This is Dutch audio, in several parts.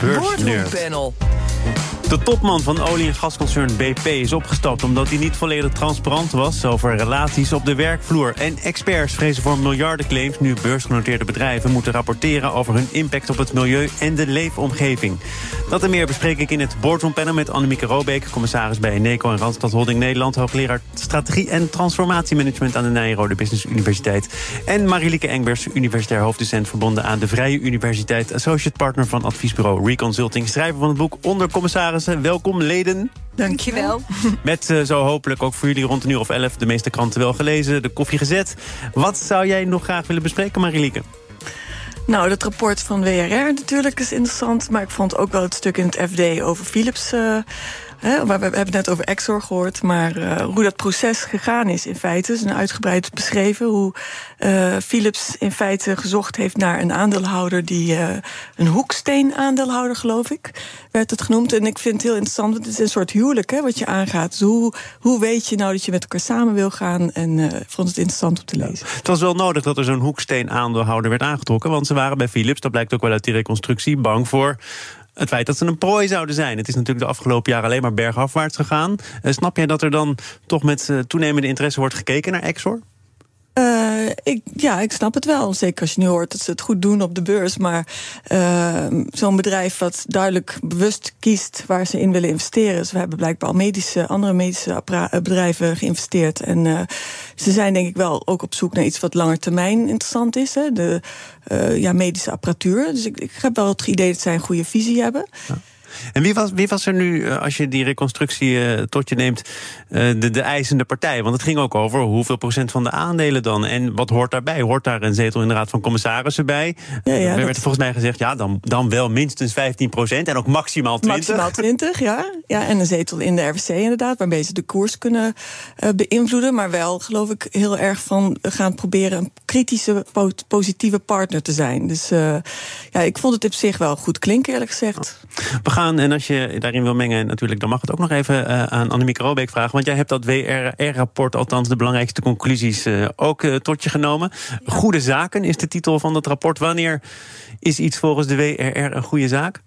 Boardroompanel. De topman van olie- en gasconcern BP is opgestapt omdat hij niet volledig transparant was over relaties op de werkvloer. En experts vrezen voor miljardenclaims nu beursgenoteerde bedrijven moeten rapporteren over hun impact op het milieu en de leefomgeving. Dat en meer bespreek ik in het boardroompanel met Annemieke Robeek, commissaris bij Eneco en Randstad Holding Nederland, hoogleraar strategie en transformatiemanagement aan de Nijrode Business Universiteit. En Marilieke Engbers, universitair hoofddocent verbonden aan de Vrije Universiteit, associate partner van adviesbureau Reconsulting, schrijver van het boek Onder Commissarissen. Welkom, leden. Dankjewel. Met uh, zo hopelijk ook voor jullie rond een uur of elf de meeste kranten wel gelezen, de koffie gezet. Wat zou jij nog graag willen bespreken, Marilieke? Nou, dat rapport van WRR natuurlijk is interessant. Maar ik vond ook wel het stuk in het FD over Philips. Uh, Hè, we hebben het net over Exor gehoord, maar uh, hoe dat proces gegaan is in feite. is een uitgebreid beschreven hoe uh, Philips in feite gezocht heeft naar een aandeelhouder die uh, een hoeksteen-aandeelhouder, geloof ik, werd het genoemd. En ik vind het heel interessant, want het is een soort huwelijk hè, wat je aangaat. Dus hoe, hoe weet je nou dat je met elkaar samen wil gaan? En ik vond het interessant om te lezen. Het was wel nodig dat er zo'n hoeksteen-aandeelhouder werd aangetrokken, want ze waren bij Philips, dat blijkt ook wel uit die reconstructie, bang voor het feit dat ze een prooi zouden zijn. Het is natuurlijk de afgelopen jaren alleen maar bergafwaarts gegaan. Uh, snap jij dat er dan toch met uh, toenemende interesse wordt gekeken naar Exor? Uh, ik, ja, ik snap het wel. Zeker als je nu hoort dat ze het goed doen op de beurs. Maar uh, zo'n bedrijf wat duidelijk bewust kiest waar ze in willen investeren. Dus we hebben blijkbaar al medische, andere medische bedrijven geïnvesteerd. En uh, ze zijn denk ik wel ook op zoek naar iets wat langer termijn interessant is. Hè? De ja, medische apparatuur. Dus ik, ik heb wel het idee dat zij een goede visie hebben. Ja. En wie was, wie was er nu, als je die reconstructie uh, tot je neemt, uh, de, de eisende partij? Want het ging ook over hoeveel procent van de aandelen dan. En wat hoort daarbij? Hoort daar een zetel in de Raad van Commissarissen bij? Ja, ja, er werd dat... volgens mij gezegd, ja, dan, dan wel minstens 15 procent en ook maximaal 20. Maximaal 20, ja. ja. En een zetel in de RVC inderdaad, waarmee ze de koers kunnen uh, beïnvloeden. Maar wel, geloof ik, heel erg van gaan proberen een kritische, positieve partner te zijn. Dus ja, ik vond het op zich wel goed klinken, eerlijk gezegd. We gaan en als je daarin wil mengen, natuurlijk, dan mag het ook nog even uh, aan Annemieke Robeek vragen. Want jij hebt dat WRR-rapport, althans de belangrijkste conclusies, uh, ook uh, tot je genomen. Goede zaken is de titel van dat rapport. Wanneer is iets volgens de WRR een goede zaak?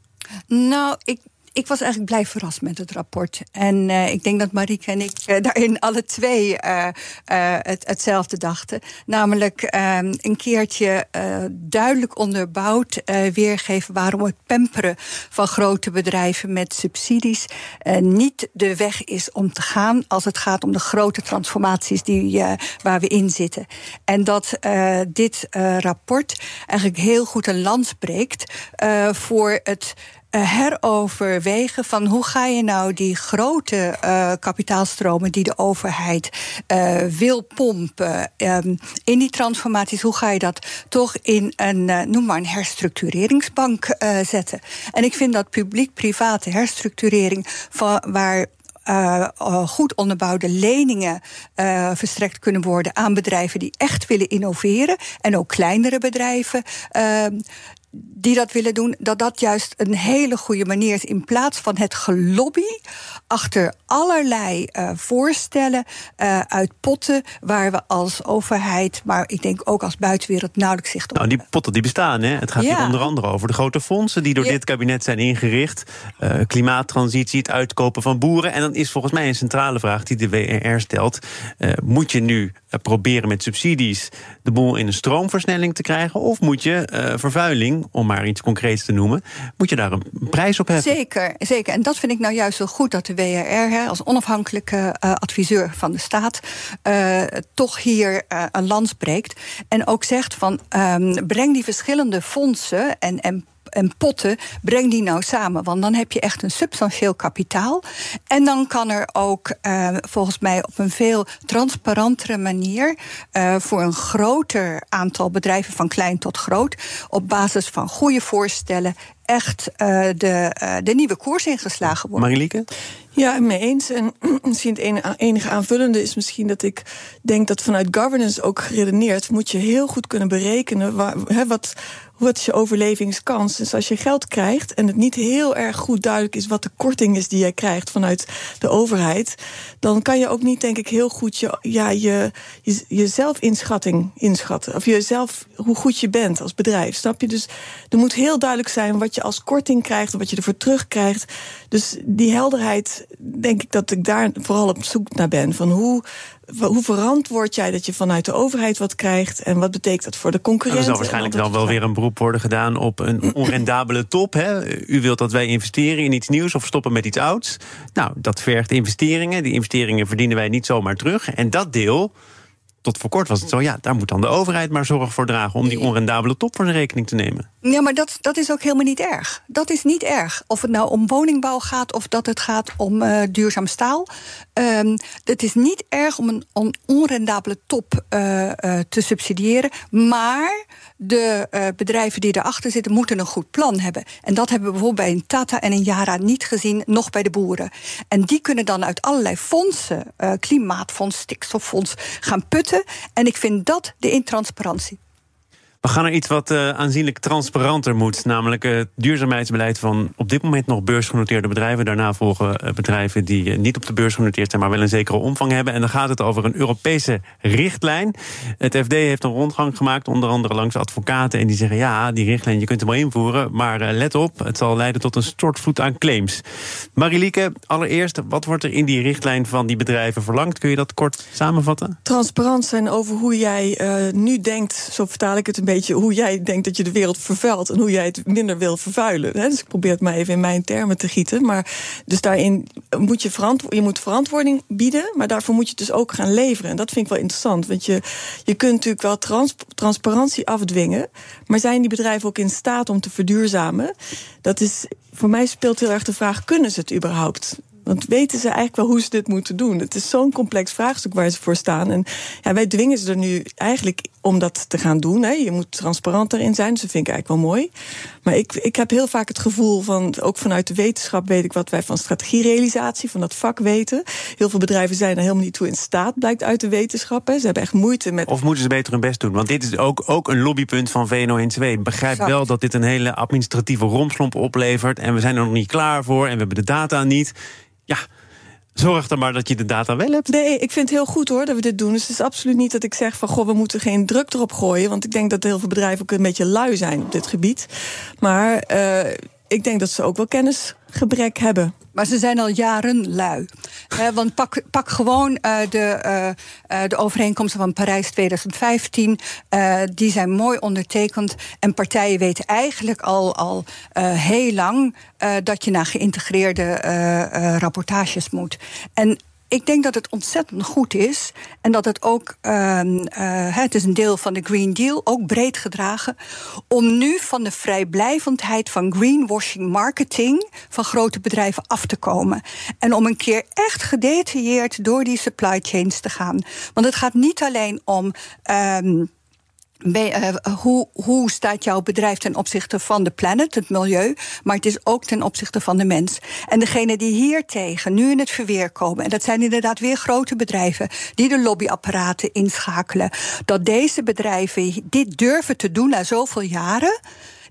Nou, ik, ik was eigenlijk blij verrast met het rapport. En uh, ik denk dat Marieke en ik uh, daarin alle twee uh, het, hetzelfde dachten. Namelijk ehm, een keertje duidelijk onderbouwd weergeven waarom het pamperen van grote bedrijven met subsidies niet de weg is om te gaan als het gaat om de grote transformaties die, waar we in zitten. En dat dit rapport eigenlijk heel goed een lans breekt voor het heroverwegen van hoe ga je nou die grote uh, kapitaalstromen die de overheid uh, wil pompen um, in die transformaties, hoe ga je dat toch in een, noem maar een herstructureringsbank zetten? En ik vind dat publiek-private herstructurering van waar goed onderbouwde leningen verstrekt kunnen worden aan bedrijven die echt willen innoveren. En ook kleinere bedrijven. Uh, die dat willen doen, dat dat juist een hele goede manier is. In plaats van het gelobby achter allerlei uh, voorstellen uh, uit potten waar we als overheid, maar ik denk ook als buitenwereld nauwelijks zicht op. Nou, die potten die bestaan, hè? Het gaat ja. hier onder andere over de grote fondsen die door ja. dit kabinet zijn ingericht. Uh, klimaattransitie, het uitkopen van boeren. En dan is volgens mij een centrale vraag die de WRR stelt: moet je nu proberen met subsidies de boel in een stroomversnelling te krijgen, of moet je vervuiling, om maar iets concreets te noemen, moet je daar een prijs op hebben? Zeker, zeker. En dat vind ik nou juist zo goed dat de WRR als onafhankelijke uh, adviseur van de staat toch hier een lans breekt. En ook zegt van um, breng die verschillende fondsen en, en en potten, breng die nou samen. Want dan heb je echt een substantieel kapitaal. En dan kan er ook uh, volgens mij op een veel transparantere manier uh, voor een groter aantal bedrijven, van klein tot groot, op basis van goede voorstellen echt uh, de, uh, de nieuwe koers ingeslagen worden. Marilieke? Ja, mee eens. En misschien het enige aanvullende is misschien dat ik denk dat vanuit governance ook geredeneerd moet je heel goed kunnen berekenen waar, hè, wat, wat is je overlevingskans? Dus als je geld krijgt en het niet heel erg goed duidelijk is wat de korting is die jij krijgt vanuit de overheid, dan kan je ook niet, denk ik, heel goed je, ja, je, je, inschatting inschatten. Of jezelf, hoe goed je bent als bedrijf. Snap je? Dus er moet heel duidelijk zijn wat je als korting krijgt, wat je ervoor terugkrijgt. Dus die helderheid, denk ik dat ik daar vooral op zoek naar ben. Van hoe hoe verantwoord jij dat je vanuit de overheid wat krijgt? En wat betekent dat voor de concurrent? er zal waarschijnlijk dan wel weer een beroep worden gedaan op een onrendabele top. Hè? U wilt dat wij investeren in iets nieuws of stoppen met iets ouds. Nou, dat vergt investeringen. Die investeringen verdienen wij niet zomaar terug. En dat deel tot voor kort was het zo, ja, daar moet dan de overheid maar zorg voor dragen om die onrendabele top voor zijn rekening te nemen. Ja, maar dat, dat is ook helemaal niet erg. Dat is niet erg. Of het nou om woningbouw gaat of dat het gaat om uh, duurzaam staal. Um, het is niet erg om een, onrendabele top uh, uh, te subsidiëren. Maar de bedrijven die erachter zitten, moeten een goed plan hebben. En dat hebben we bijvoorbeeld bij een Tata en een Yara niet gezien, nog bij de boeren. En die kunnen dan uit allerlei fondsen, klimaatfonds, stikstoffonds, gaan putten en ik vind dat de intransparantie. We gaan naar iets wat uh, aanzienlijk transparanter moet. Namelijk het duurzaamheidsbeleid van op dit moment nog beursgenoteerde bedrijven. Daarna volgen uh, bedrijven die niet op de beurs genoteerd zijn, maar wel een zekere omvang hebben. En dan gaat het over een Europese richtlijn. Het FD heeft een rondgang gemaakt, onder andere langs advocaten. En die zeggen: ja, die richtlijn, je kunt hem wel invoeren. Maar let op, het zal leiden tot een stortvloed aan claims. Marilieke, allereerst, wat wordt er in die richtlijn van die bedrijven verlangd? Kun je dat kort samenvatten? Transparant zijn over hoe jij nu denkt, zo vertaal ik het een beetje hoe jij denkt dat je de wereld vervuilt en hoe jij het minder wil vervuilen. Dus ik probeer het maar even in mijn termen te gieten. Maar dus daarin moet je, verantwo je moet verantwoording bieden, maar daarvoor moet je dus ook gaan leveren. En dat vind ik wel interessant, want je, je kunt natuurlijk wel trans transparantie afdwingen, maar zijn die bedrijven ook in staat om te verduurzamen? Dat is, voor mij speelt heel erg de vraag: kunnen ze het überhaupt? Want weten ze eigenlijk wel hoe ze dit moeten doen? Het is zo'n complex vraagstuk waar ze voor staan. En ja, wij dwingen ze er nu eigenlijk om dat te gaan doen. Hè. Je moet transparant erin zijn, dus dat vind ik eigenlijk wel mooi. Maar ik, ik heb heel vaak het gevoel van, ook vanuit de wetenschap weet ik wat wij van strategierealisatie, van dat vak weten. Heel veel bedrijven zijn er helemaal niet toe in staat, blijkt uit de wetenschap. Hè. Ze hebben echt moeite met. Of moeten ze beter hun best doen? Want dit is ook, ook een lobbypunt van VNO-NCW. Begrijp wel dat dit een hele administratieve romslomp oplevert. En we zijn er nog niet klaar voor en we hebben de data niet. Ja, Zorg dan maar dat je de data wel hebt. Nee, ik vind het heel goed hoor dat we dit doen. Dus het is absoluut niet dat ik zeg van goh, we moeten geen druk erop gooien. Want ik denk dat heel veel bedrijven ook een beetje lui zijn op dit gebied. Maar uh, ik denk dat ze ook wel kennisgebrek hebben. Maar ze zijn al jaren lui. want pak, pak gewoon uh, de, uh, de overeenkomsten van Parijs 2015. die zijn mooi ondertekend. En partijen weten eigenlijk al, al heel lang dat je naar geïntegreerde rapportages moet. En ik denk dat het ontzettend goed is. En dat het ook, uh, uh, het is een deel van de Green Deal, ook breed gedragen. Om nu van de vrijblijvendheid van greenwashing marketing van grote bedrijven af te komen. En om een keer echt gedetailleerd door die supply chains te gaan. Want het gaat niet alleen om. Uh, hoe, hoe staat jouw bedrijf ten opzichte van de planet, het milieu, maar het is ook ten opzichte van de mens. En degene die hier tegen nu in het verweer komen, en dat zijn inderdaad weer grote bedrijven die de lobbyapparaten inschakelen, dat deze bedrijven dit durven te doen na zoveel jaren,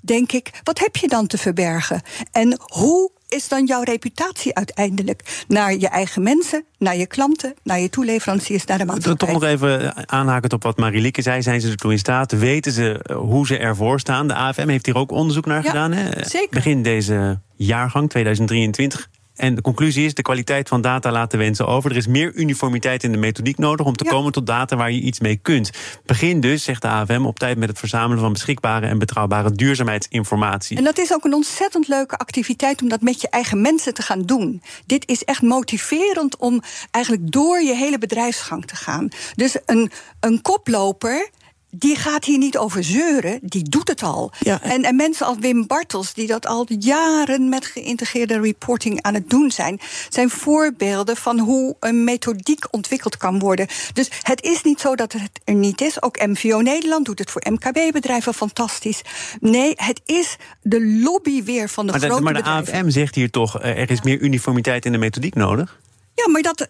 denk ik, wat heb je dan te verbergen? En hoe is dan jouw reputatie uiteindelijk? Naar je eigen mensen, naar je klanten, naar je toeleveranciers, naar de maatschappij. Toch nog even aanhakend op wat Marilieke zei. Zijn ze ertoe in staat? Weten ze eh, hoe ze ervoor staan? De AFM heeft hier ook onderzoek naar gedaan. Hè? Zeker. Begin deze jaargang, 2023. En de conclusie is: de kwaliteit van data laat de wensen over. Er is meer uniformiteit in de methodiek nodig om te komen tot data waar je iets mee kunt. Begin dus, zegt de AFM, op tijd met het verzamelen van beschikbare en betrouwbare duurzaamheidsinformatie. En dat is ook een ontzettend leuke activiteit om dat met je eigen mensen te gaan doen. Dit is echt motiverend om eigenlijk door je hele bedrijfsgang te gaan. Dus een, een koploper die gaat hier niet over zeuren, die doet het al. Ja. En, en mensen als Wim Bartels, die dat al jaren met geïntegreerde reporting aan het doen zijn, zijn voorbeelden van hoe een methodiek ontwikkeld kan worden. Dus het is niet zo dat het er niet is. Ook MVO Nederland doet het voor MKB-bedrijven fantastisch. Nee, het is de lobby weer van de maar grote Maar de AFM zegt hier toch, eh, er is meer uniformiteit in de methodiek nodig? Ja, maar dat,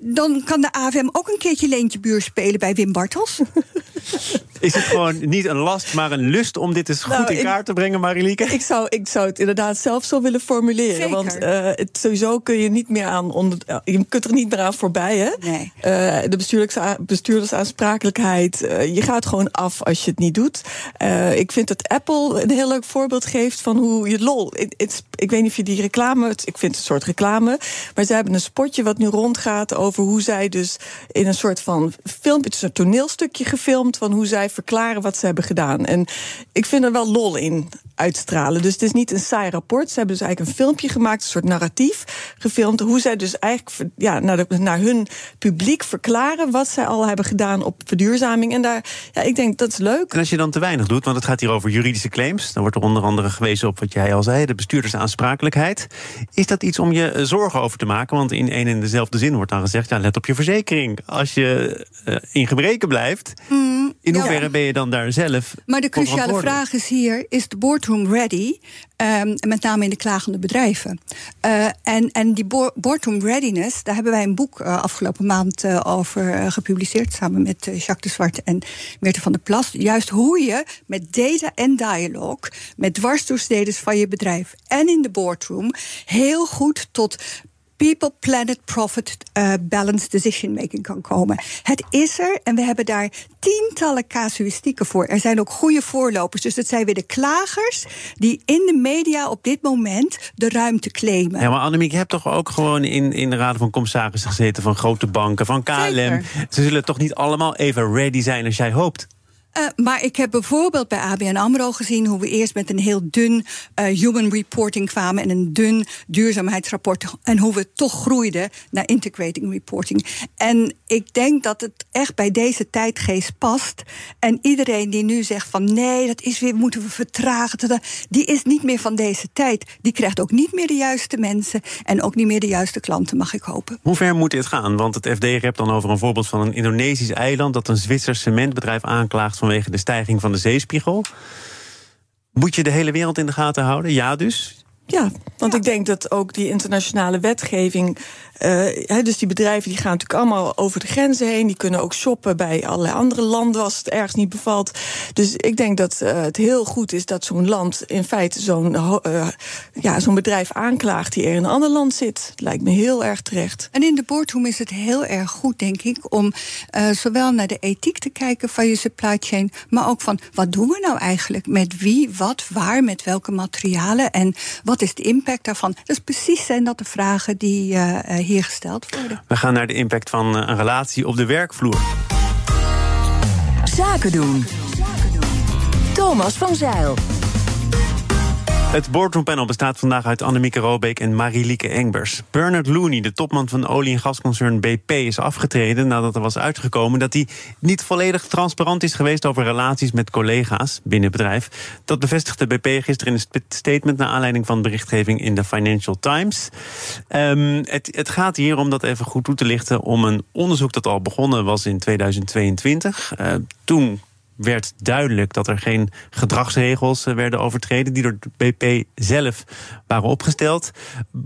dan kan de AFM ook een keertje leentje buur spelen bij Wim Bartels. Is het gewoon niet een last, maar een lust om dit eens goed nou, in kaart te brengen, Marilieke? Ik zou, ik zou het inderdaad zelf zo willen formuleren. Want uh, het, sowieso kun je niet meer aan onder, je kunt er niet meer aan voorbij. Hè? Nee. Uh, de bestuurdersaansprakelijkheid. Uh, je gaat gewoon af als je het niet doet. ik vind dat Apple een heel leuk voorbeeld geeft van hoe je lol. ik weet niet of je die reclame. Ik vind het een soort reclame. Maar ze hebben een spotje wat nu rondgaat over hoe zij dus in een soort van filmpje, het is een toneelstukje gefilmd van hoe zij verklaren wat ze hebben gedaan. En ik vind er wel lol in uitstralen. Dus het is niet een saai rapport. Ze hebben dus eigenlijk een filmpje gemaakt, een soort narratief gefilmd. Hoe zij dus eigenlijk ja, naar, de, naar hun publiek verklaren wat zij al hebben gedaan op verduurzaming. En daar, ja, ik denk dat is leuk. En als je dan te weinig doet, want het gaat hier over juridische claims, dan wordt er onder andere gewezen op wat jij al zei, de bestuurdersaansprakelijkheid. Is dat iets om je zorgen over te maken? Want in een en dezelfde zin wordt dan gezegd: ja, let op je verzekering. Als je uh, in gebreken blijft, mm, in hoeverre ben je dan daar zelf. Maar de cruciale vraag is hier: is de boardroom ready? Um, met name in de klagende bedrijven. Uh, en, en die boardroom readiness, daar hebben wij een boek uh, afgelopen maand uh, over gepubliceerd. Samen met Jacques de Zwart en Meerte van der Plas. Juist hoe je met data en dialoog, met dwarsdoorsneders van je bedrijf en in de boardroom, heel goed tot people, planet, profit, uh, balanced decision making kan komen. Het is er en we hebben daar tientallen casuïstieken voor. Er zijn ook goede voorlopers. Dus dat zijn weer de klagers die in de media op dit moment de ruimte claimen. Ja, maar Annemiek, je hebt toch ook gewoon in, in de raden van commissarissen gezeten van grote banken, van KLM. Ze zullen toch niet allemaal even ready zijn als jij hoopt? Uh, maar ik heb bijvoorbeeld bij ABN AMRO gezien... hoe we eerst met een heel dun uh, human reporting kwamen... en een dun duurzaamheidsrapport... en hoe we toch groeiden naar integrating reporting. En ik denk dat het echt bij deze tijdgeest past. En iedereen die nu zegt van nee, dat is weer, moeten we vertragen... die is niet meer van deze tijd. Die krijgt ook niet meer de juiste mensen... en ook niet meer de juiste klanten, mag ik hopen. Hoe ver moet dit gaan? Want het FD hebt dan over een voorbeeld van een Indonesisch eiland... dat een Zwitsers cementbedrijf aanklaagt vanwege de stijging van de zeespiegel. Moet je de hele wereld in de gaten houden? Ja, dus. Ja, want ik denk dat ook die internationale wetgeving uh, dus die bedrijven die gaan natuurlijk allemaal over de grenzen heen. Die kunnen ook shoppen bij allerlei andere landen als het ergens niet bevalt. Dus ik denk dat uh, het heel goed is dat zo'n land in feite zo'n uh, ja, zo'n bedrijf aanklaagt die er in een ander land zit. lijkt me heel erg terecht. En in de boardroom is het heel erg goed, denk ik, om zowel naar de ethiek te kijken van je supply chain, maar ook van wat doen we nou eigenlijk? Met wie, wat, waar, met welke materialen en wat is de impact daarvan? Dus precies zijn dat de vragen die hier gesteld worden. We gaan naar de impact van eh, een relatie op de werkvloer. Zaken doen. Thomas van Zeil. Het boardroompanel bestaat vandaag uit Annemieke Robeek en Marielieke Engbers. Bernard Looney, de topman van olie- en gasconcern BP, is afgetreden nadat er was uitgekomen dat hij niet volledig transparant is geweest over relaties met collega's binnen het bedrijf. Dat bevestigde BP gisteren in een statement naar aanleiding van berichtgeving in de Financial Times. Um, het, het, gaat hier, om dat even goed toe te lichten, om een onderzoek dat al begonnen was in 2022. Uh, toen werd duidelijk dat er geen gedragsregels eh, werden overtreden die door de BP zelf waren opgesteld.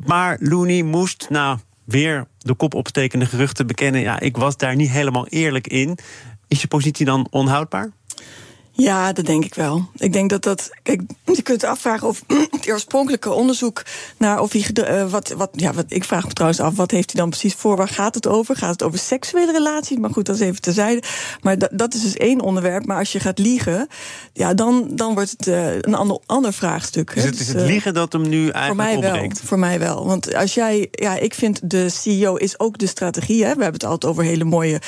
Maar Looney moest nou weer de kop opstekende geruchten bekennen. Ja, ik was daar niet helemaal eerlijk in. Is je positie dan onhoudbaar? Ja, dat denk ik wel. Ik denk dat dat. Kijk, je kunt afvragen of het oorspronkelijke onderzoek naar of hij. Uh, wat, wat, ja, wat, ik vraag me trouwens af, wat heeft hij dan precies voor? Waar gaat het over? Gaat het over seksuele relaties? Maar goed, dat is even terzijde. Maar dat, dat is dus één onderwerp. Maar als je gaat liegen, ja, dan, dan wordt het uh, een ander, ander vraagstuk. Dus het is het dus, uh, liegen dat hem nu eigenlijk voor mij opbreekt? Wel, voor mij wel. Want als jij. Ja, ik vind de CEO is ook de strategie. Hè? We hebben het altijd over hele mooie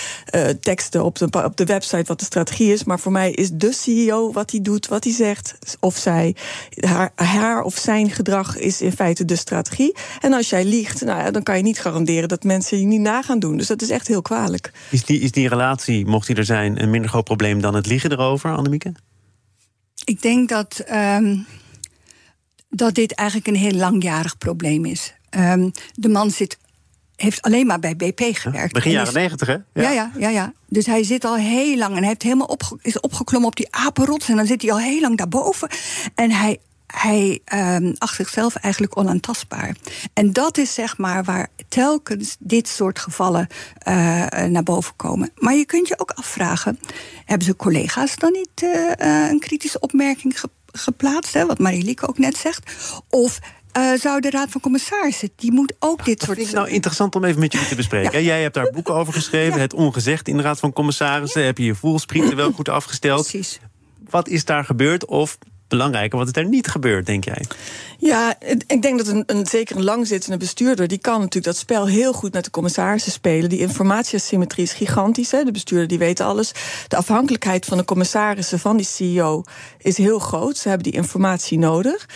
teksten op de, op de website wat de strategie is. Maar voor mij is de CEO, wat hij doet, wat hij zegt, of zij, haar, haar of zijn gedrag is in feite de strategie. En als jij liegt, nou ja, dan kan je niet garanderen dat mensen je niet na gaan doen. Dus dat is echt heel kwalijk. Is die, is die relatie, mocht die er zijn, een minder groot probleem dan het liegen erover, Annemieke? Ik denk dat, um, dat dit eigenlijk een heel langjarig probleem is. Um, de man zit heeft alleen maar bij BP gewerkt. Begin jaren negentig, hè? Ja. ja. Ja, ja, Dus hij zit al heel lang en hij heeft helemaal opge is opgeklommen op die apenrots. En dan zit hij al heel lang daarboven. En hij, hij um, acht zichzelf eigenlijk onaantastbaar. En dat is zeg maar waar telkens dit soort gevallen uh, naar boven komen. Maar je kunt je ook afvragen: hebben ze collega's dan niet uh, een kritische opmerking geplaatst? Hè, wat Marielieke ook net zegt. Of uh, zou de Raad van Commissarissen, die moet ook dit soort... Het is nou interessant om even met jullie te bespreken. Jij hebt daar boeken over geschreven, het ongezegd in de Raad van Commissarissen. Heb je je voelsprieten wel goed afgesteld. Precies. Wat is daar gebeurd? Of belangrijker, wat is er niet gebeurd, denk jij? Ja, ik denk dat een, een zeker een langzittende bestuurder... die kan natuurlijk dat spel heel goed met de commissarissen spelen. Die informatieasymmetrie is gigantisch. Hè? De bestuurder die weet alles. De afhankelijkheid van de commissarissen van die CEO is heel groot. Ze hebben die informatie nodig.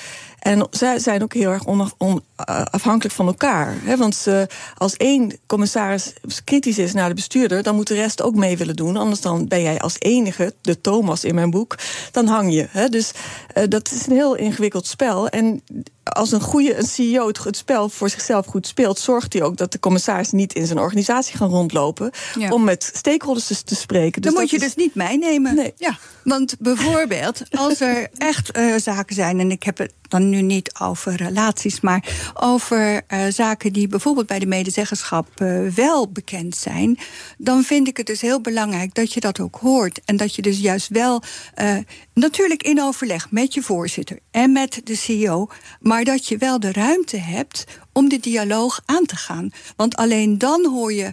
En zij zijn ook heel erg onafhankelijk van elkaar. Hè? Want uh, als één commissaris kritisch is naar de bestuurder, dan moet de rest ook mee willen doen. Anders dan ben jij als enige, de Thomas in mijn boek, dan hang je. Hè? Dus uh, dat is een heel ingewikkeld spel. En als een goede een CEO het, het, spel voor zichzelf goed speelt, zorgt hij ook dat de commissaris niet in zijn organisatie gaan rondlopen om met stakeholders te, te spreken. Dus Dan moet je dus niet meenemen. Nee. Ja, want bijvoorbeeld, als er echt uh, zaken zijn, en ik heb het dan nu niet over relaties, maar over uh, zaken die bijvoorbeeld bij de medezeggenschap uh, wel bekend zijn, dan vind ik het dus heel belangrijk dat je dat ook hoort. En dat je dus juist wel, natuurlijk in overleg met je voorzitter en met de CEO, maar dat je wel de ruimte hebt om de dialoog aan te gaan. Want alleen dan hoor je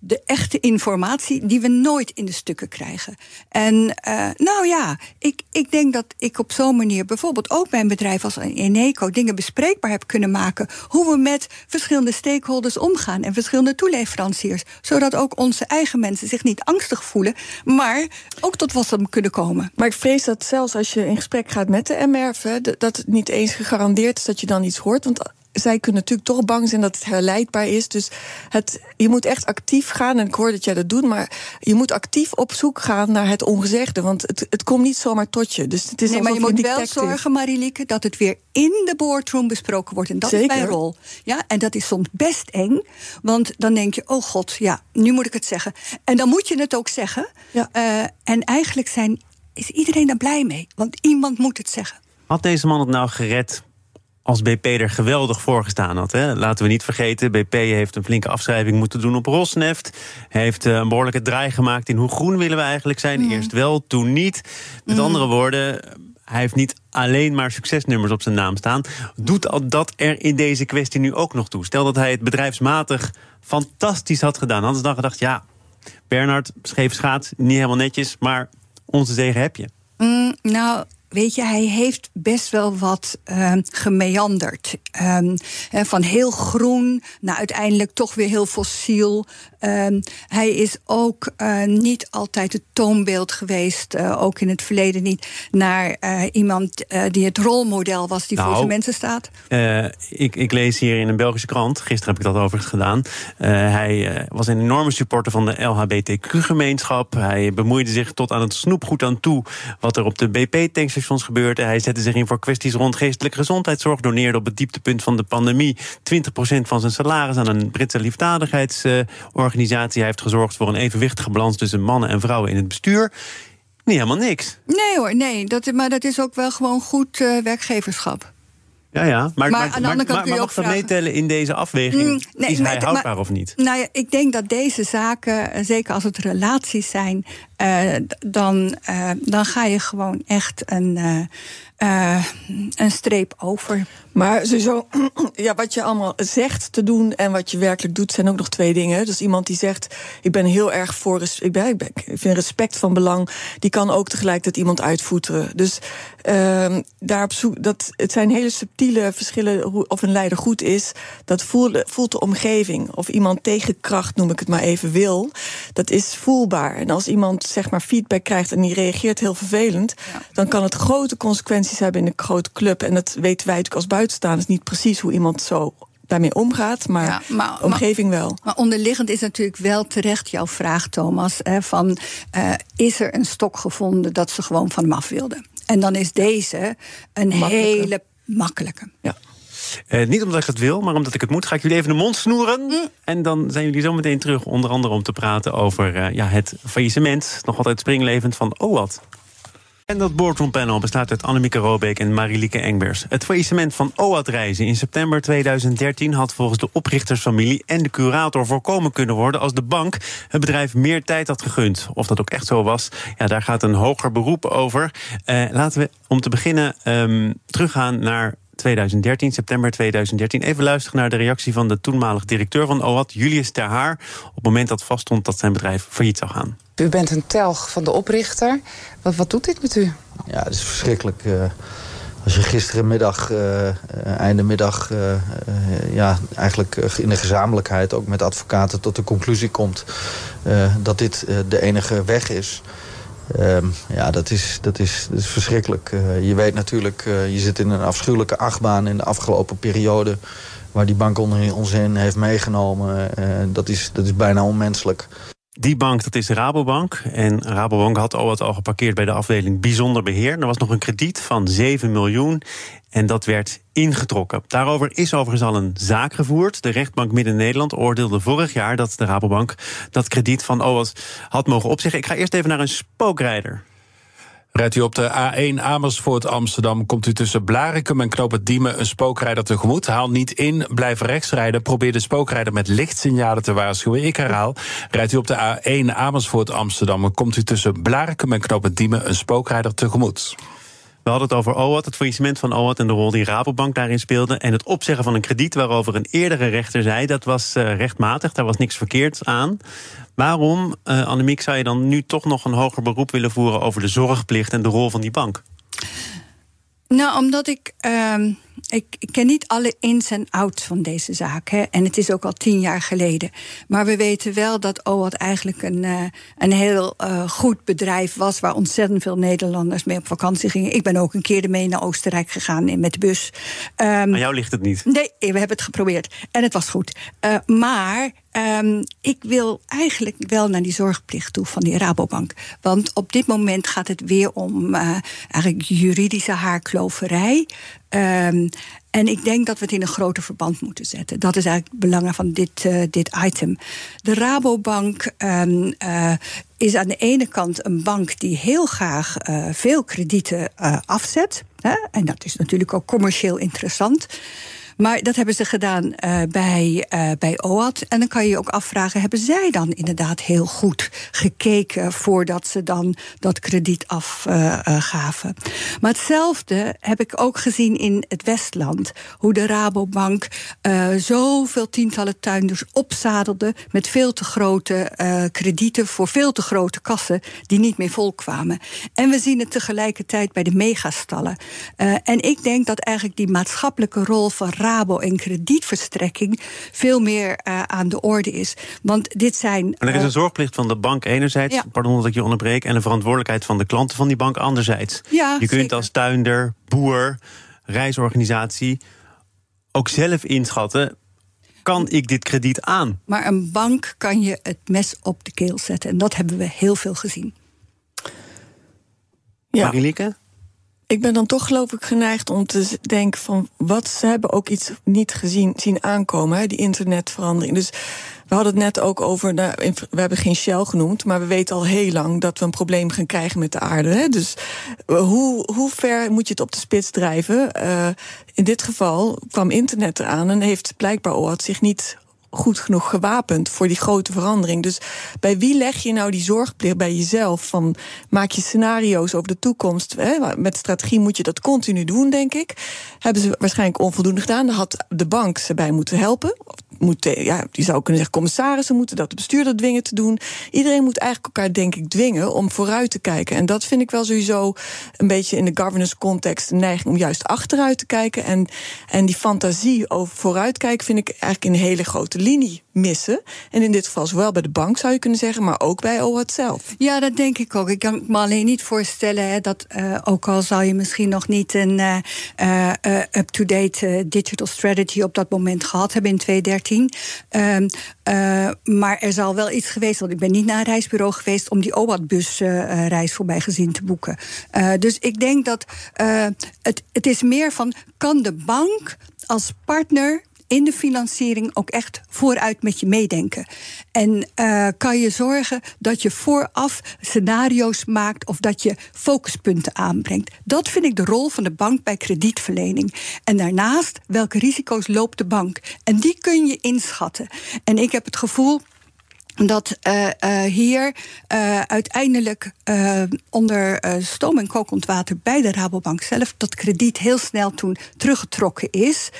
de echte informatie die we nooit in de stukken krijgen. En uh, nou ja, ik, ik denk dat ik op zo'n manier bijvoorbeeld ook bij een bedrijf als Eneco dingen bespreekbaar heb kunnen maken. Hoe we met verschillende stakeholders omgaan en verschillende toeleveranciers. Zodat ook onze eigen mensen zich niet angstig voelen, maar ook tot wasdom kunnen komen. Maar ik vrees dat zelfs als je in gesprek gaat met de MRF, dat het niet eens gegarandeerd is dat je dan iets hoort. Want zij kunnen natuurlijk toch bang zijn dat het herleidbaar is. Dus het, je moet echt actief gaan. En ik hoor dat jij dat doet, maar je moet actief op zoek gaan naar het ongezegde. Want het, het komt niet zomaar tot je. Dus het is nee, maar je moet wel zorgen, Marilieke, dat het weer in de boardroom besproken wordt. En dat Zeker. is mijn rol. Ja, en dat is soms best eng. Want dan denk je, oh god, ja, nu moet ik het zeggen. En dan moet je het ook zeggen. Ja. Uh, en eigenlijk zijn, is iedereen daar blij mee. Want iemand moet het zeggen. Had deze man het nou gered als BP er geweldig voor gestaan had. Hè. Laten we niet vergeten, BP heeft een flinke afschrijving moeten doen op Rosneft. Heeft eh, een behoorlijke draai gemaakt in hoe groen willen we eigenlijk zijn. Mm. Eerst wel, toen niet. Met mm. andere woorden, hij heeft niet alleen maar succesnummers op zijn naam staan. Doet dat er in deze kwestie nu ook nog toe? Stel dat hij het bedrijfsmatig fantastisch had gedaan. Hadden ze dan gedacht, ja, Bernard, scheef schaats, niet helemaal netjes... maar onze zegen heb je. Mm, nou, Weet je, hij heeft best wel wat uh, gemeanderd. Um, van heel groen naar uiteindelijk toch weer heel fossiel. Um, hij is ook uh, niet altijd het toonbeeld geweest, uh, ook in het verleden niet, naar uh, iemand die het rolmodel was die nou, voor zijn mensen staat. ik, ik, lees hier in een Belgische krant, gisteren heb ik dat overigens gedaan. hij was een enorme supporter van de LHBTQ-gemeenschap. Hij bemoeide zich tot aan het snoepgoed aan toe wat er op de BP-tanks gebeurde. Hij zette zich in voor kwesties rond geestelijke gezondheidszorg. Doneerde op het dieptepunt van de pandemie 20% van zijn salaris aan een Britse liefdadigheidsorganisatie. Hij heeft gezorgd voor een evenwichtige balans tussen mannen en vrouwen in het bestuur. Niet helemaal niks. Nee hoor, nee. Dat, maar dat is ook wel gewoon goed uh, werkgeverschap. Ja, ja. Maar, maar, maar, aan de andere kant kun je ook meetellen in deze afweging? Mm, nee, is hij houdbaar of niet? Nou ja, ik denk dat deze zaken, eh, zeker als het relaties zijn... Uh, dan, uh, dan ga je gewoon echt een, uh, een streep over. Maar sowieso, ja, wat je allemaal zegt te doen en wat je werkelijk doet, zijn ook nog twee dingen. Dus iemand die zegt: Ik ben heel erg voor. Ik, ben, ik, vind respect van belang. Die kan ook tegelijkertijd iemand uitvoeteren. Dus uh, daar op zoek. Dat, het zijn hele subtiele verschillen of een leider goed is. Dat voelt de omgeving. Of iemand tegenkracht, noem ik het maar even, wil. Dat is voelbaar. En als iemand zeg maar feedback krijgt en die reageert heel vervelend, dan kan het grote consequenties hebben in een grote club. En dat weten wij natuurlijk als buitenstaanders niet precies hoe iemand zo daarmee omgaat, maar, ja, omgeving wel. Maar onderliggend is natuurlijk wel terecht jouw vraag, Thomas, hè, van uh, is er een stok gevonden dat ze gewoon van hem af wilden? En dan is deze een hele makkelijke. Ja. Uh, niet omdat ik het wil, maar omdat ik het moet, ga ik jullie even de mond snoeren. Mm. En dan zijn jullie zo meteen terug, onder andere om te praten over uh, ja, het faillissement, nog altijd springlevend van OWAT. En dat boardroompanel bestaat uit Annemieke Robeek en Marilieke Engbers. Het faillissement van OAT Reizen in september 2013 had volgens de oprichtersfamilie en de curator voorkomen kunnen worden als de bank het bedrijf meer tijd had gegund. Of dat ook echt zo was, ja, daar gaat een hoger beroep over. Uh, laten we om te beginnen um, teruggaan naar 2013, september 2013. Even luisteren naar de reactie van de toenmalige directeur van OAT, Julius Ter Haar, op het moment dat vaststond dat zijn bedrijf failliet zou gaan. U bent een telg van de oprichter. Wat, wat doet dit met u? Ja, het is verschrikkelijk. Uh, als je gisterenmiddag, uh, einde middag, uh, ja, eigenlijk in de gezamenlijkheid ook met advocaten tot de conclusie komt dat dit de enige weg is. Um, ja, dat is, dat is, dat is verschrikkelijk. je weet natuurlijk, je zit in een afschuwelijke achtbaan in de afgelopen periode... waar die bank onder ons in heeft meegenomen. dat, is, dat is bijna onmenselijk. Die bank, dat is Rabobank. En Rabobank had al wat al geparkeerd bij de afdeling bijzonder beheer. Er was nog een krediet van 7 miljoen. En dat werd ingetrokken. Daarover is overigens al een zaak gevoerd. De rechtbank Midden-Nederland oordeelde vorig jaar dat de Rabobank dat krediet van OWAS had mogen opzeggen. Ik ga eerst even naar een spookrijder. Rijdt u op de A1 Amersfoort Amsterdam, komt u tussen Blarikum en Knoop Diemen een spookrijder tegemoet. Haal niet in, blijf rechts rijden. Probeer de spookrijder met lichtsignalen te waarschuwen. Ik herhaal, rijdt u op de A1 Amersfoort Amsterdam, komt u tussen Blarikum en Knoop het Diemen een spookrijder tegemoet. We hadden het over OAT, het faillissement van OAT en de rol die Rabobank daarin speelde. En het opzeggen van een krediet waarover een eerdere rechter zei dat was uh, rechtmatig, daar was niks verkeerd aan. Waarom, uh, Annemiek, zou je dan nu toch nog een hoger beroep willen voeren over de zorgplicht en de rol van die bank? Nou, omdat ik. Uh, ik, ik, ken niet alle ins en outs van deze zaak. Hè, en het is ook al tien jaar geleden. Maar we weten wel dat OWAT eigenlijk een, uh, een heel uh, goed bedrijf was. waar ontzettend veel Nederlanders mee op vakantie gingen. Ik ben ook een keer ermee naar Oostenrijk gegaan met de bus. Um, Aan jou ligt het niet? Nee, we hebben het geprobeerd. En het was goed. Uh, maar Um, ik wil eigenlijk wel naar die zorgplicht toe van die Rabobank. Want op dit moment gaat het weer om uh, eigenlijk juridische haarkloverij. Um, en ik denk dat we het in een groter verband moeten zetten. Dat is eigenlijk het belang van dit, uh, dit item. De Rabobank um, uh, is aan de ene kant een bank die heel graag uh, veel kredieten afzet. Hè? En dat is natuurlijk ook commercieel interessant. Maar dat hebben ze gedaan uh, bij, uh, bij OAT. En dan kan je je ook afvragen: hebben zij dan inderdaad heel goed gekeken voordat ze dan dat krediet afgaven? Uh, maar hetzelfde heb ik ook gezien in het Westland. Hoe de Rabobank zoveel tientallen tuinders opzadelde met veel te grote kredieten voor veel te grote kassen die niet meer volkwamen. En we zien het tegelijkertijd bij de megastallen. en ik denk dat eigenlijk die maatschappelijke rol van rabo en kredietverstrekking veel meer uh, aan de orde is. Want dit zijn. Er is een zorgplicht van de bank enerzijds, ja. pardon dat ik je onderbreek, en de verantwoordelijkheid van de klanten van die bank anderzijds. Ja, je kunt zeker. als tuinder, boer, reisorganisatie ook zelf inschatten kan ik dit krediet aan? Maar een bank kan je het mes op de keel zetten. En dat hebben we heel veel gezien. Ja. Marilieke? Ik ben dan toch geloof ik geneigd om te denken van wat ze hebben ook iets niet gezien zien aankomen, hè, die internetverandering. Dus we hadden het net ook over, nou, we hebben geen Shell genoemd, maar we weten al heel lang dat we een probleem gaan krijgen met de aarde. Hè? Dus hoe, hoe ver moet je het op de spits drijven? Uh, in dit geval kwam internet eraan en heeft blijkbaar OAT zich niet goed genoeg gewapend voor die grote verandering. Dus bij wie leg je nou die zorgplicht bij jezelf? Van maak je scenario's over de toekomst. Hè? Met strategie moet je dat continu doen, denk ik. Hebben ze waarschijnlijk onvoldoende gedaan. Daar had de bank ze bij moeten helpen. Moet, ja, die zou kunnen zeggen, commissarissen moeten dat, de bestuurder dwingen te doen. Iedereen moet eigenlijk elkaar, denk ik, dwingen om vooruit te kijken. En dat vind ik wel sowieso een beetje in de governance context een neiging om juist achteruit te kijken. En, en die fantasie over vooruitkijken vind ik eigenlijk in een hele grote linie missen. En in dit geval zowel bij de bank zou je kunnen zeggen, maar ook bij OWAT zelf. Ja, dat denk ik ook. Ik kan me alleen niet voorstellen hè, dat, uh, ook al zou je misschien nog niet een uh, uh, up-to-date digital strategy op dat moment gehad hebben in 2013. Ehm, maar er zal wel iets geweest, want ik ben niet naar een reisbureau geweest om die OWAT-busreis voorbij gezien te boeken. dus ik denk dat het, het is meer van: kan de bank als partner in de financiering ook echt vooruit met je meedenken. En uh, kan je zorgen dat je vooraf scenario's maakt of dat je focuspunten aanbrengt. Dat vind ik de rol van de bank bij kredietverlening. En daarnaast, welke risico's loopt de bank? En die kun je inschatten. En ik heb het gevoel dat uh, uh, hier uh, uiteindelijk onder stoom en kokend water bij de Rabobank zelf dat krediet heel snel toen teruggetrokken is.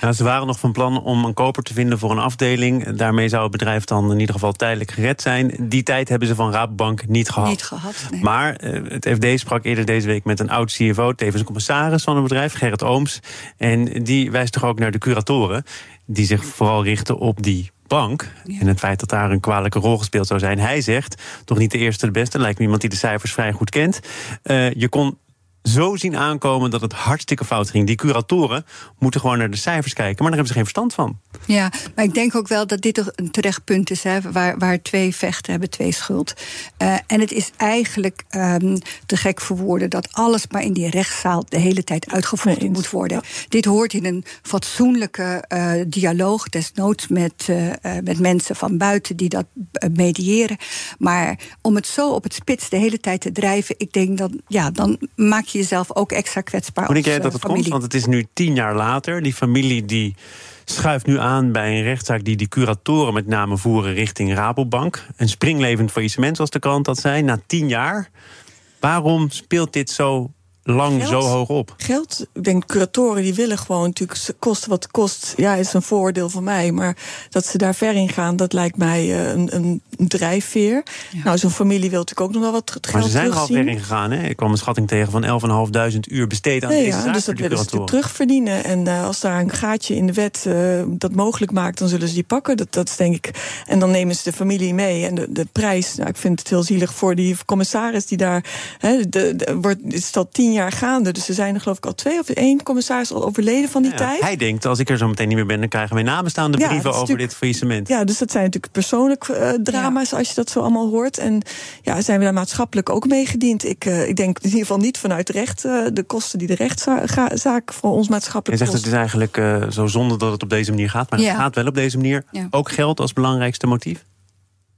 Ja, ze waren nog van plan om een koper te vinden voor een afdeling. Daarmee zou het bedrijf dan in ieder geval tijdelijk gered zijn. Die tijd hebben ze van Rabobank niet gehad. Niet gehad nee. Maar het FD sprak eerder deze week met een oud CFO, tevens een commissaris van het bedrijf, Gerrit Ooms. En die wijst toch ook naar de curatoren, die zich vooral richten op die bank. Ja. En het feit dat daar een kwalijke rol gespeeld zou zijn. Hij zegt, toch niet de eerste de beste, lijkt me iemand die de cijfers vrij goed kent. Uh, je kon zo zien aankomen dat het hartstikke fout ging. Die curatoren moeten gewoon naar de cijfers kijken, maar daar hebben ze geen verstand van. Ja, maar ik denk ook wel dat dit een terecht punt is, hè, waar, waar twee vechten hebben twee schuld. Uh, en het is eigenlijk um, te gek voor woorden dat alles maar in die rechtszaal de hele tijd uitgevoerd moet worden. Ja. Dit hoort in een fatsoenlijke uh, dialoog, desnoods met, uh, met mensen van buiten die dat mediëren. Maar om het zo op het spits de hele tijd te drijven, ik denk dat ja, dan maak je jezelf ook extra kwetsbaar. Hoe denk jij dat het familie. komt? Want het is nu tien jaar later. Die familie die schuift nu aan bij een rechtszaak die die curatoren met name voeren richting Rabobank. Een springlevend faillissement, zoals de krant dat zei, na tien jaar. Waarom speelt dit zo lang Geld. zo hoog op? Geld. Ik denk, curatoren die willen gewoon natuurlijk kosten wat kost. Ja, is een voordeel van mij. Maar dat ze daar ver in gaan, dat lijkt mij uh, een, een drijfveer. Ja. Nou, zo'n familie wil natuurlijk ook nog wel wat geld Maar ze zijn er al ver in gegaan. Hè? Ik kwam een schatting tegen van 11.500 uur besteed aan Nee, deze ja, zaak dus dat die willen ze terugverdienen. En uh, als daar een gaatje in de wet uh, dat mogelijk maakt, dan zullen ze die pakken. Dat, dat is denk ik. En dan nemen ze de familie mee. En de, de prijs, nou, ik vind het heel zielig voor die commissaris die daar. Hè, de, de, wordt, het is al tien jaar gaande. Dus er zijn er geloof ik al twee of één commissaris al overleden van die Ja, tijd. Hij denkt, als ik er zo meteen niet meer ben, dan krijgen wij namenstaande Ja, brieven over dit faillissement. Ja, dus dat zijn natuurlijk persoonlijke uh, drama's als je dat zo allemaal hoort. En ja, zijn we daar maatschappelijk ook mee gediend? Ik, uh, ik denk in ieder geval niet vanuit recht uh, de kosten die de rechtszaak voor ons Je maatschappelijk zegt kost. het is eigenlijk uh, zo zonde dat het op deze manier gaat, maar Ja. het gaat wel op deze manier. Ja. Ook geld als belangrijkste motief,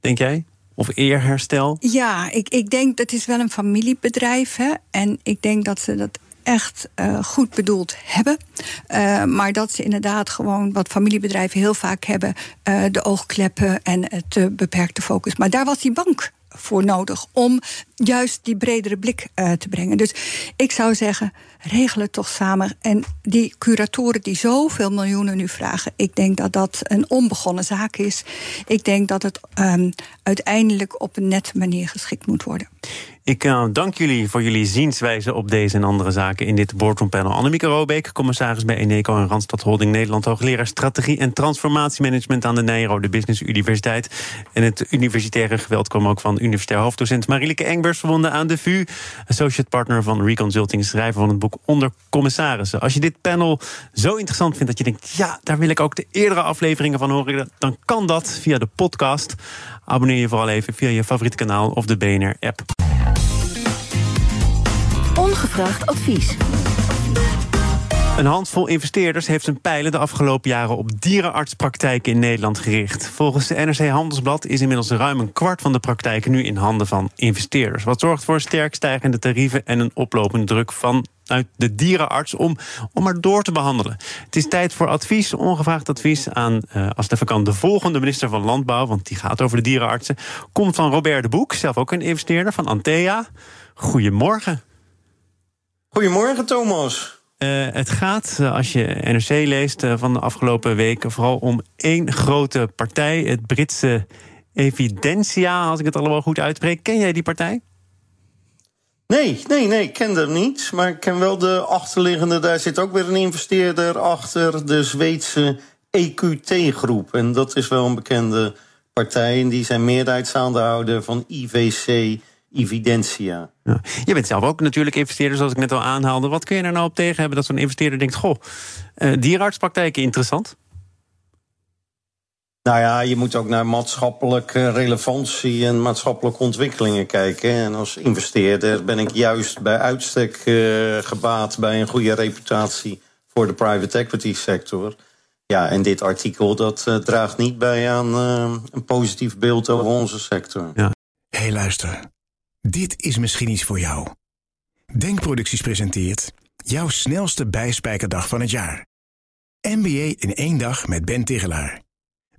denk jij? Of eerherstel? Ja, ik, ik denk dat is wel een familiebedrijf. Hè? En ik denk dat ze dat echt uh, goed bedoeld hebben. Uh, maar dat ze inderdaad gewoon wat familiebedrijven heel vaak hebben: uh, de oogkleppen en het beperkte focus. Maar daar was die bank voor nodig om juist die bredere blik uh, te brengen. Dus ik zou zeggen, regel het toch samen. En die curatoren die zoveel miljoenen nu vragen, ik denk dat dat een onbegonnen zaak is. Ik denk dat het um, uiteindelijk op een nette manier geschikt moet worden. Ik uh, dank jullie voor jullie zienswijze op deze en andere zaken in dit boardroom panel. Annemieke Robeek, commissaris bij Eneco en Randstad Holding Nederland, hoogleraar strategie en transformatiemanagement aan de Nijrode Business Universiteit. En het universitaire geweld kwam ook van universitair hoofddocent Marieleke Engbers, verbonden aan de VU, associate partner van Reconsulting, schrijver van het boek Onder Commissarissen. Als je dit panel zo interessant vindt dat je denkt, ja, daar wil ik ook de eerdere afleveringen van horen, dan kan dat via de podcast. Abonneer je vooral even via je favoriete kanaal of de BNR-app. Ongevraagd advies. Een handvol investeerders heeft zijn pijlen de afgelopen jaren op dierenartspraktijken in Nederland gericht. Volgens de NRC Handelsblad is inmiddels ruim een kwart van de praktijken nu in handen van investeerders. Wat zorgt voor sterk stijgende tarieven en een oplopende druk vanuit de dierenarts om, om maar door te behandelen. Het is tijd voor advies, ongevraagd advies aan, uh, als de vakant, de volgende minister van Landbouw, want die gaat over de dierenartsen. Komt van Robert de Boek, zelf ook een investeerder van Antea. Goedemorgen. Goedemorgen, Thomas. Uh, het gaat, uh, als je NRC leest uh, van de afgelopen weken, vooral om één grote partij, het Britse Evidentia, als ik het allemaal goed uitspreek. Ken jij die partij? Nee, nee, nee, ik ken dat niet. Maar ik ken wel de achterliggende, daar zit ook weer een investeerder achter, de Zweedse EQT-groep. En dat is wel een bekende partij. En die zijn meerderheidsaandeelhouder van IVC Evidentia. Ja. Je bent zelf ook natuurlijk investeerder, zoals ik net al aanhaalde. Wat kun je er nou op tegen hebben dat zo'n investeerder denkt... goh, uh, dierenartspraktijken interessant? Nou ja, je moet ook naar maatschappelijke relevantie en maatschappelijke ontwikkelingen kijken. En als investeerder ben ik juist bij uitstek uh, gebaat bij een goede reputatie voor de private equity sector. Ja, en dit artikel dat uh, draagt niet bij aan uh, een positief beeld over onze sector. Ja. Hé, hey, luister. Dit is misschien iets voor jou. Denkproducties presenteert jouw snelste bijspijkerdag van het jaar. MBA in één dag met Ben Tigelaar.